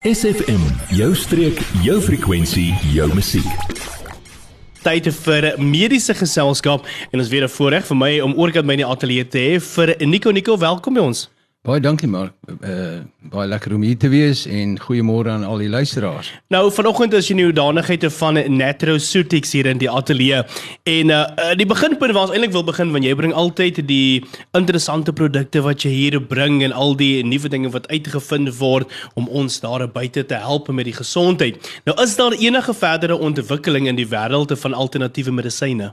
SFM, jou streek, jou frekwensie, jou musiek. Tyd vir mediese geselskap en ons weer 'n voorreg vir my om oorkant my in die ateljee te hê vir Nico Nico, welkom by ons. Baie dankie maar uh baie lekker om hier te wees en goeiemôre aan al die luisteraars. Nou vanoggend is jy nou danigheid van Natroceutics hier in die ateljee en uh die beginpunt waar ons eintlik wil begin want jy bring altyd die interessante produkte wat jy hier bring en al die nuwe dinge wat uitgevind word om ons daar buite te help met die gesondheid. Nou is daar enige verdere ontwikkeling in die wêreld van alternatiewe medisyne?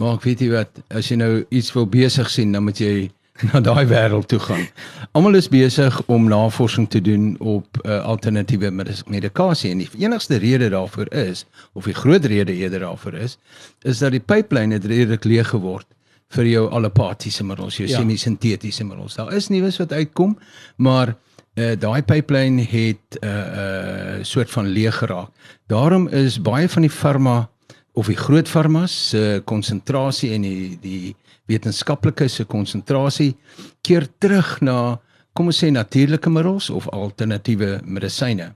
Maar ek weet jy wat, as jy nou iets wil besig sien, dan moet jy na daai wêreld toe gaan. Almal is besig om navorsing te doen op uh, alternatiewe medikasie en die enigste rede daarvoor is of die groot rede eerder daarvoor is is dat die pipeline het redelik leeg geword vir jou allopatiese middels, jou ja. semisintetiese middels. Daar is nuus wat uitkom, maar uh, daai pipeline het 'n uh, uh, soort van leeg geraak. Daarom is baie van die farma of die groot farmas se konsentrasie en die die wetenskaplike se konsentrasie keer terug na kom ons sê natuurlike middels of alternatiewe medisyne.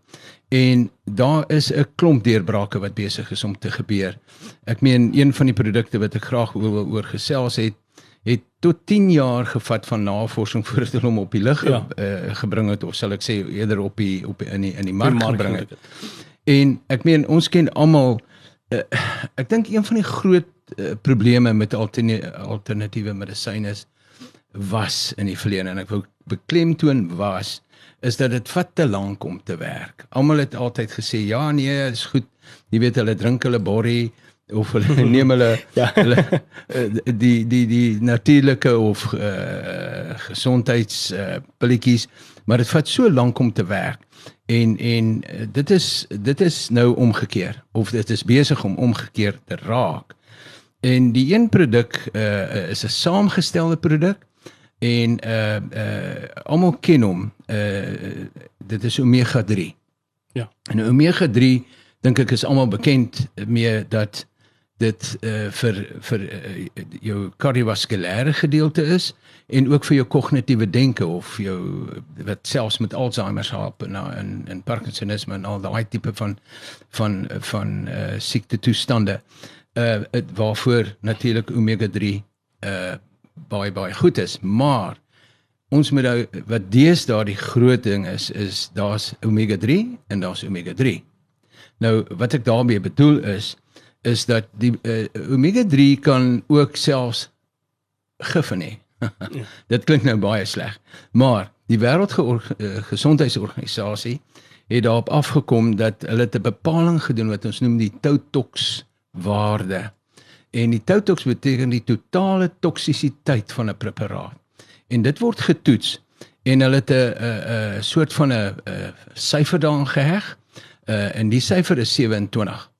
En daar is 'n klomp deurbrake wat besig is om te gebeur. Ek meen een van die produkte wat ek graag wil oor gesels het het tot 10 jaar gevat van navorsing voordat hulle hom op die lig ja. uh, gebring het of sal ek sê eerder op die op die, in die in die mark gebring het. En ek meen ons ken almal uh, ek dink een van die groot uh, probleme met alternatiewe medisyne was in die verlede en ek wou beklemtoon was is dat dit vat te lank om te werk. Almal het altyd gesê ja nee, is goed. Jy weet hulle drink hulle borrie of hulle neem hulle ja. hulle uh, die die die natuurlike of uh, gesondheids uh, pilletjies, maar dit vat so lank om te werk. En en dit is dit is nou omgekeer of dit is besig om omgekeer te raak. En die een produk uh, is 'n saamgestelde produk en uh uh almal ken hom. Uh dit is omega 3. Ja. En omega 3 dink ek is almal bekend mee dat dit uh vir vir uh, jou kardiovaskulêre gedeelte is en ook vir jou kognitiewe denke of jou wat selfs met Alzheimer help en en, en Parkinsonisme en al daai tipe van van van uh siekte toestande. Uh uh waarvoor natuurlik omega 3 uh baie baie goed is, maar ons moet nou wat deesdae die groot ding is is daar's omega 3 en daar's omega 3. Nou wat ek daarmee bedoel is is dat die uh, omega 3 kan ook selfs gif hê. Dit klink nou baie sleg, maar die wêreldgesondheidsorganisasie het daarop afgekom dat hulle 'n bepaling gedoen wat ons noem die Tautox waarde. En die Tautox beteken die totale toksisiteit van 'n preparaat. En dit word getoets en hulle het 'n 'n soort van 'n syfer daan geheg. Uh en die syfer is 27.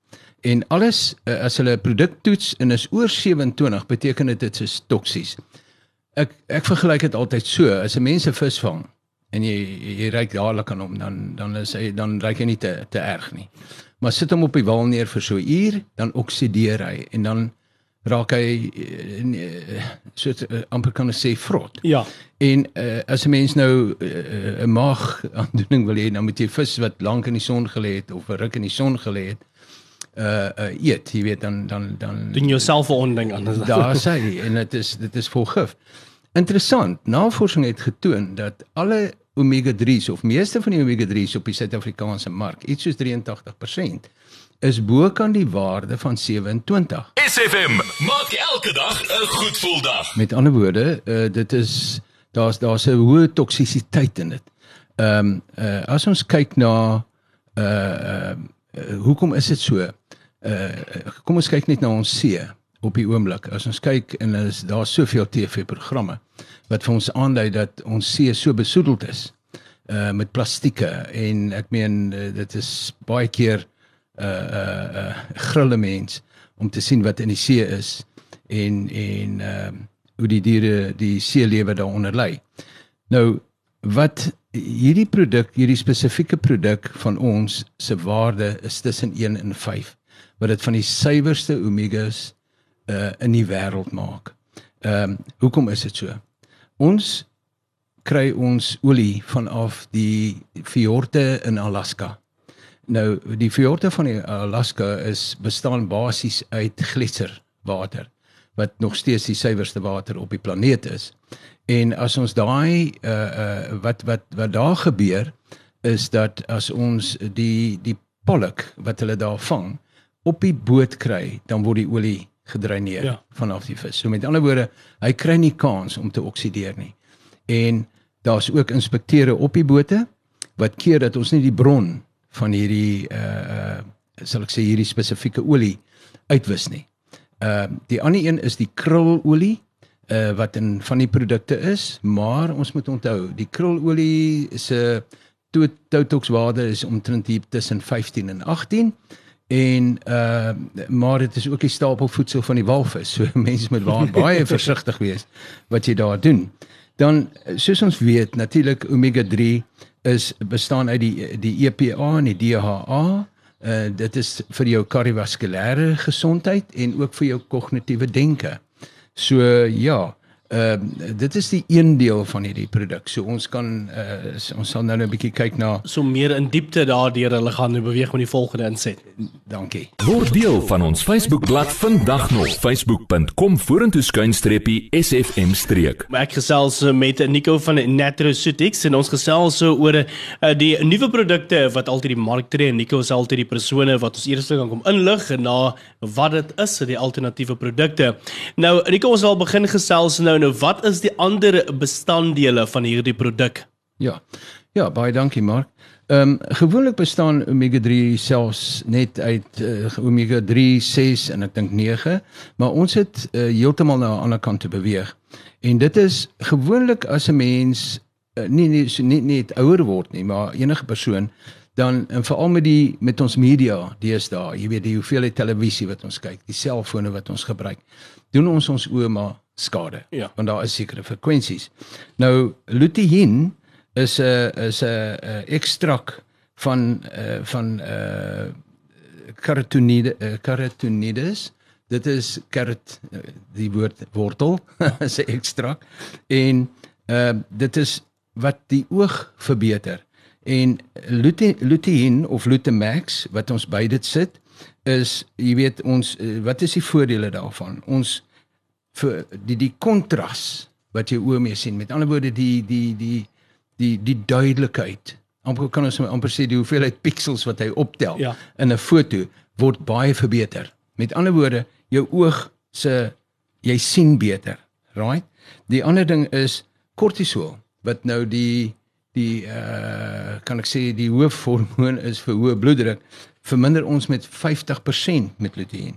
En alles uh, as hulle 'n produk toets en is oor 27 beteken dit dit is toksies. Ek ek vergelyk dit altyd so, as 'n mens 'n vis vang en jy jy ry dadelik aan hom dan dan is hy dan ry hy nie te te erg nie maar sit hom op die wal neer vir so 'n uur, dan oksideer hy en dan raak hy uh, so uh, amper kan ek sê vrot. Ja. En uh, as 'n mens nou 'n uh, maag aandoening wil hê, dan moet jy vis wat lank in die son gelê het of 'n ruk in die son gelê het uh uh eet, jy weet dan dan dan doen jouself 'n onding aan. Daar sê hy en dit is dit is vol gif. Interessant. Navorsing het getoon dat alle omega 3s of meeste van die omega 3s op die Suid-Afrikaanse mark, iets soos 83%, is bo kan die waarde van 27. SFM maak elke dag 'n goed gevoel dag. Met ander woorde, uh, dit is daar's daar's 'n hoë toksisiteit in dit. Ehm um, uh, as ons kyk na uh, uh hoekom is dit so? Uh kom ons kyk net na ons see op die oomblik. As ons kyk en is daar soveel TV-programme wat vir ons aandui dat ons see so besoedeld is uh met plastieke en ek meen uh, dit is baie keer uh uh, uh grille mens om te sien wat in die see is en en ehm uh, hoe die diere die see lewe daaronder lê. Nou wat hierdie produk, hierdie spesifieke produk van ons se waarde is tussen 1 en 5 wat dit van die suiwerste omegas uh in die wêreld maak. Ehm um, hoekom is dit so? Ons kry ons olie vanaf die fjorde in Alaska. Nou die fjorde van die Alaska is bestaan basies uit gletserwater wat nog steeds die suiwerste water op die planeet is. En as ons daai uh uh wat wat wat daar gebeur is dat as ons die die polk wat hulle daar vang op die boot kry, dan word die olie gedreineer ja. vanaf die vis. So met ander woorde, hy kry nie kans om te oksideer nie. En daar's ook inspekteure op die bote wat keer dat ons nie die bron van hierdie uh uh sal ek sê hierdie spesifieke olie uitwis nie. Ehm uh, die ander een is die krulolie uh wat in van die produkte is, maar ons moet onthou, die krulolie se totoxwaarde is omtrent hier tussen 15 en 18 en uh maar dit is ook die stapelvoedsel van die walvis. So mense moet baie baie versigtig wees wat jy daar doen. Dan soos ons weet, natuurlik omega 3 is bestaan uit die die EPA en die DHA. Uh dit is vir jou kardiovaskulêre gesondheid en ook vir jou kognitiewe denke. So ja, Ehm uh, dit is die een deel van hierdie produk. So ons kan uh, ons sal nou 'n bietjie kyk na so meer in diepte daardeur hulle gaan nou beweeg met die volgende inset. Dankie. Word deel van ons Facebookblad vandag nog facebook.com vorentoe skuinstreepie sfm streek. Ek gesels met Nico van Natroceuticals en ons gesels so oor uh, die nuwe produkte wat altyd die mark tree. Nico is altyd die persone wat ons eers kan kom inlig na wat dit is, die alternatiewe produkte. Nou Nico ons sal begin gesels nou nou wat is die ander bestanddele van hierdie produk? Ja. Ja, baie dankie Mark. Ehm um, gewoonlik bestaan omega 3 selfs net uit uh, omega 3, 6 en ek dink 9, maar ons het uh, heeltemal na 'n ander kant te beweeg. En dit is gewoonlik as 'n mens uh, nie nie nie net ouer word nie, maar enige persoon dan en veral met die met ons media deesdae, jy weet die hoeveelheid televisie wat ons kyk, die selfone wat ons gebruik, doen ons ons oë maar skade. Ja. Want daar is sekere frekwensies. Nou lutein is 'n is 'n ekstrak van uh, van uh carotinide uh. Dit is carrot die woord wortel is 'n ekstrak en uh dit is wat die oog verbeter. En lutein of lutemax wat ons by dit sit is jy weet ons wat is die voordele daarvan? Ons vir die die kontras wat jy oë mee sien. Met ander woorde die die die die die duidelikheid. Amper kan ons amper sê die hoeveelheid pixels wat hy optel ja. in 'n foto word baie verbeter. Met ander woorde, jou oog se jy sien beter, right? Die ander ding is kortisol wat nou die die uh kan ek sê die hoofhormoon is vir hoë bloeddruk verminder ons met 50% met lutein.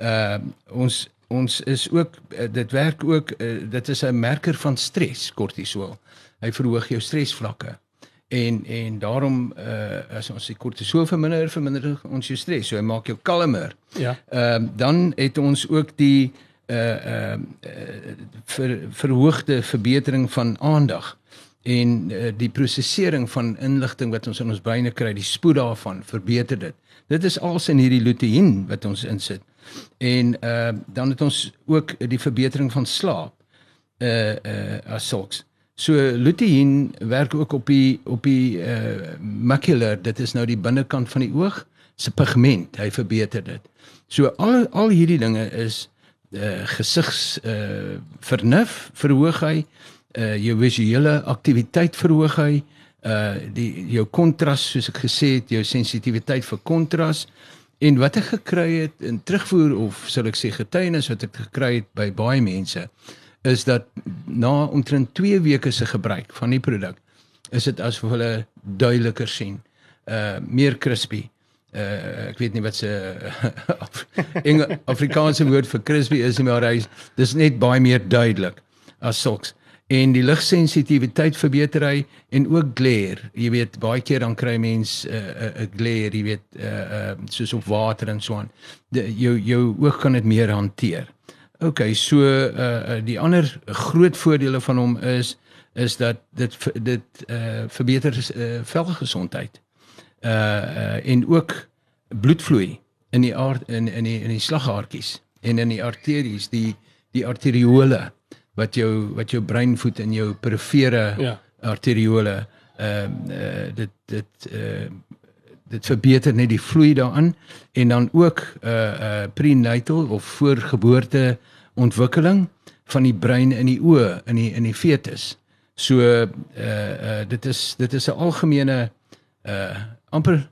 Uh ons ons is ook eh, dit werk ook eh, dit is 'n merker van stres kortisol. Hy verhoog jou stresvlakke. En en daarom uh, as ons die kortisol verminder, verminder ons jou stres. So hy maak jou kalmer. Ja. Ehm uh, dan het ons ook die uh ehm uh, ver, verhoogde verbetering van aandag en uh, die prosesering van inligting wat ons in ons breine kry, die spoed daarvan verbeter dit. Dit is als in hierdie lutein wat ons insit. En uh dan het ons ook die verbetering van slaap uh uh as sulks. So lutein werk ook op die op die uh macular, dit is nou die binnekant van die oog se pigment. Hy verbeter dit. So al al hierdie dinge is uh gesigs uh vernuf verhoog hy uh jou visuele aktiwiteit verhoog hy uh die jou kontras soos ek gesê het jou sensitiwiteit vir kontras En wat ek gekry het in terugvoer of sal ek sê getuienis wat ek gekry het by baie mense is dat na omtrent 2 weke se gebruik van die produk is dit asof hulle duideliker sien. Uh meer crispy. Uh ek weet nie wat se uh, Afrikaanse woord vir crispy is nie, maar hy dis net baie meer duidelik as sulks en die ligsensitiwiteit verbeter hy en ook glare. Jy weet baie keer dan kry mens 'n uh, 'n uh, glare, jy weet uh uh soos op water en so aan. Jou jou oog kan dit meer hanteer. OK, so uh, uh die ander groot voordele van hom is is dat dit dit uh verbeter uh, velgesondheid. Uh uh en ook bloedvloei in die aard in in die in die slagaartjies en in die arteries, die die arteriole wat jou wat jou brein voed in jou perifere ja. arteriole. Ehm uh, dit dit uh dit verbeter net die vloei daarin en dan ook uh uh prenatal of voorgeboorte ontwikkeling van die brein in die oë in die in die fetus. So uh uh dit is dit is 'n algemene uh amper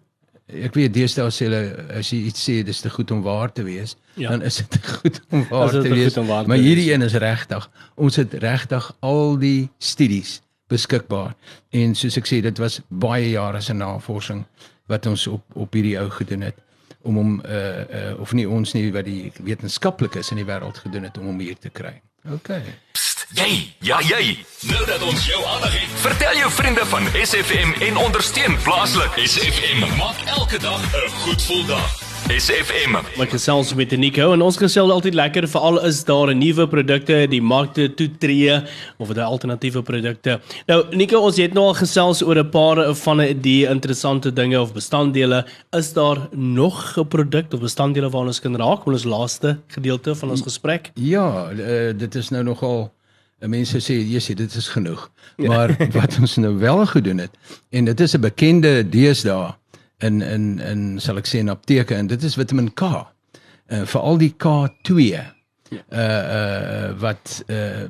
ek weet deesdae sê hulle as jy iets sê dis te goed om waar te wees, ja. dan is dit goed om waar te wees. Waar maar hierdie een is regtig. Ons het regtig al die studies beskikbaar. En soos ek sê, dit was baie jare se navorsing wat ons op op hierdie ou gedoen het om hom uh uh of nie ons nie wat die wetenskaplikes in die wêreld gedoen het om hom hier te kry. OK. Psst, jy, ja jy. Nou dat ons jou aandag het, vertel jou vriende van SFM en ondersteun plaaslik. SFM maak elke dag 'n goed gevoel dag. SFM. Maar gesels met Nico en ons gesels altyd lekker veral is daar 'n nuwe produkte die markte toe tree of dit alternatiewe produkte. Nou Nico, ons het nou al gesels oor 'n paar van die interessante dinge of bestanddele. Is daar nog 'n produk of bestanddele waarna ons kan raak? Ons laaste gedeelte van ons gesprek. Ja, uh, dit is nou nogal mense sê sê dit is genoeg. Ja. Maar wat ons nou wel gedoen het en dit is 'n bekende deesdae in in in sal ek sê in apteke en dit is Vitamiin K. Uh veral die K2. Ja. Uh uh wat uh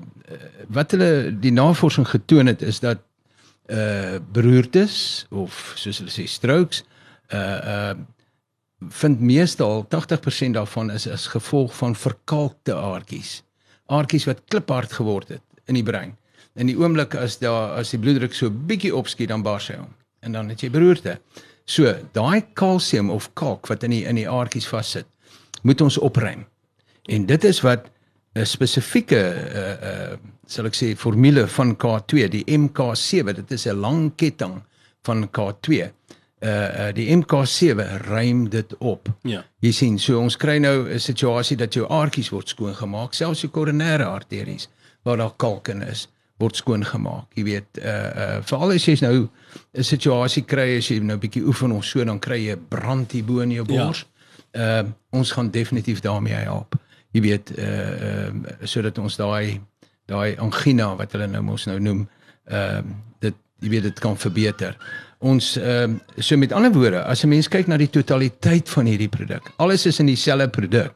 wat hulle die navorsing getoon het is dat uh beroertes of soos hulle sê strokes uh uh vind meestal 80% daarvan is as gevolg van verkalkte aardkies. Aardkies wat kliphard geword het in die brein. In die oomblik as daar as die bloeddruk so bietjie opskiet dan bars hy hom en dan het jy beroerte. So, daai kalsium of kalk wat in die in die aardkies vassit, moet ons opruim. En dit is wat 'n spesifieke uh uh sal ek sê formule van K2, die MK7, dit is 'n lang ketting van K2. Uh die MK7 ruim dit op. Ja. Jy sien, so ons kry nou 'n situasie dat jou aardkies word skoongemaak, selfs jou koronêre arteries waar daar kalk in is word skoon gemaak. Jy weet, uh uh veral as jy nou 'n situasie kry as jy nou 'n bietjie oefen of so dan kry jy brand hier bo in jou ja. bors. Ja. Uh ons gaan definitief daarmee help. Jy weet, uh uh sodat ons daai daai angina wat hulle nou mos nou noem, ehm uh, jy weet dit kan verbeter. Ons ehm uh, so met ander woorde, as 'n mens kyk na die totaliteit van hierdie produk, alles is in dieselfde produk.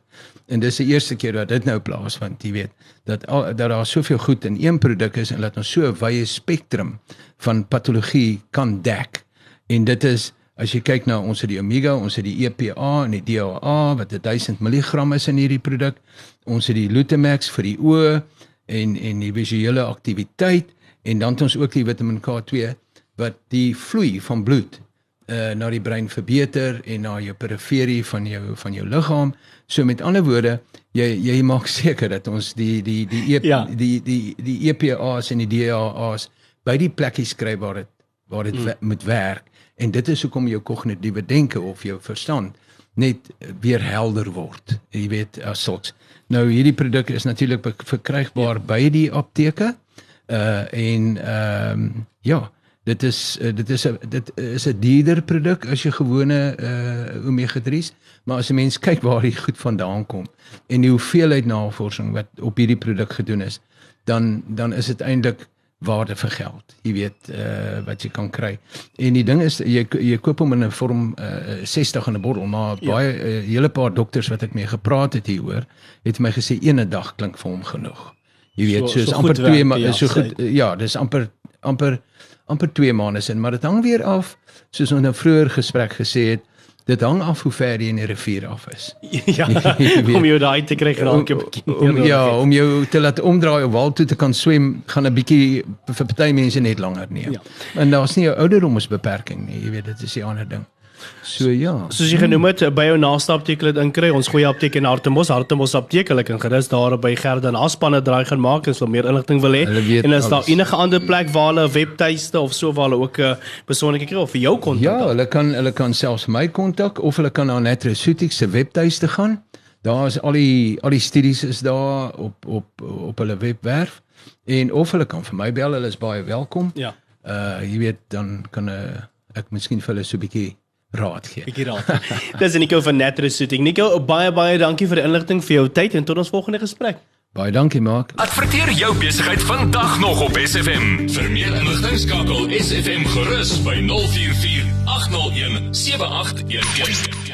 En dis die eerste keer dat dit nou plaasvind, jy weet, dat al, dat daar soveel goed in een produk is en dat ons so 'n wye spektrum van patologie kan dek. En dit is as jy kyk na ons het die omega, ons het die EPA en die DHA wat 1000 mg is in hierdie produk. Ons het die Lutemax vir die oë en en die visuele aktiwiteit en dan het ons ook die Vitamiin K2 wat die vloei van bloed uh na die brein verbeter en na jou periferie van jou van jou liggaam. So met ander woorde, jy jy maak seker dat ons die die die EP, ja. die die die EPA's en die DHA's by die plekkies kry waar dit waar dit mm. moet werk en dit is hoekom jou kognitiewe denke of jou verstand net weer helder word. Jy weet as sulks. Nou hierdie produk is natuurlik verkrygbaar ja. by die apteke. Uh en ehm um, ja, dit is uh, dit is 'n dit is 'n dierder produk as jy gewone uh omega 3s, maar as 'n mens kyk waar die goed vandaan kom en die hoeveelheid navorsing wat op hierdie produk gedoen is, dan dan is dit eintlik waarde vir geld. Jy weet uh wat jy kan kry. En die ding is jy jy koop hom in 'n vorm uh 60 in 'n bottel, maar ja. baie 'n uh, hele paar dokters wat ek mee gepraat het hieroor, het my gesê ene dag klink vir hom genoeg. Jy weet, so, so is amper 2 maar ja, so goed ja, dis amper amper amper 2 maande sin, maar dit hang weer af soos ons nou vroeër gesprek gesê het, dit hang af hoe ver jy in die rivier af is. ja, om jou daai te kry raak op om, ja, om jou te laat omdraai of wal toe te kan swem, gaan 'n bietjie vir party mense net langer neem. Ja. En daar's nie 'n ouderdomsbeperking nie, jy weet dit is 'n ander ding. So ja. Soos jy genoem het by jou naaste apteek dit inkry. Ons goeie apteek in Hartemos, Hartemos apteek. Hulle kan gerus daar by Gerda en Aspanne draai gaan maak as hulle meer inligting wil hê. En is daar enige ander plek waar hulle webtuiste of so waar hulle ook 'n uh, eh, persoonlike kry of vir jou kontak? Ja, hulle kan hulle kan selfs my kontak of hulle kan na Netrosutics se webtuiste gaan. Daar is al die al die studies is daar op op op hulle webwerf en of hulle kan vir my bel. Hulle is baie welkom. Ja. Uh jy weet dan kan uh, ek miskien vir hulle so 'n bietjie raad gee. Bietjie raad. Dis Nico van Natural Shooting. Nico, baie baie dankie vir die inligting vir jou tyd en tot ons volgende gesprek. Baie dankie, Mark. Adverteer jou besigheid vandag nog op SFM. Vir meer inligting skakel SFM gerus by 044 801 7811.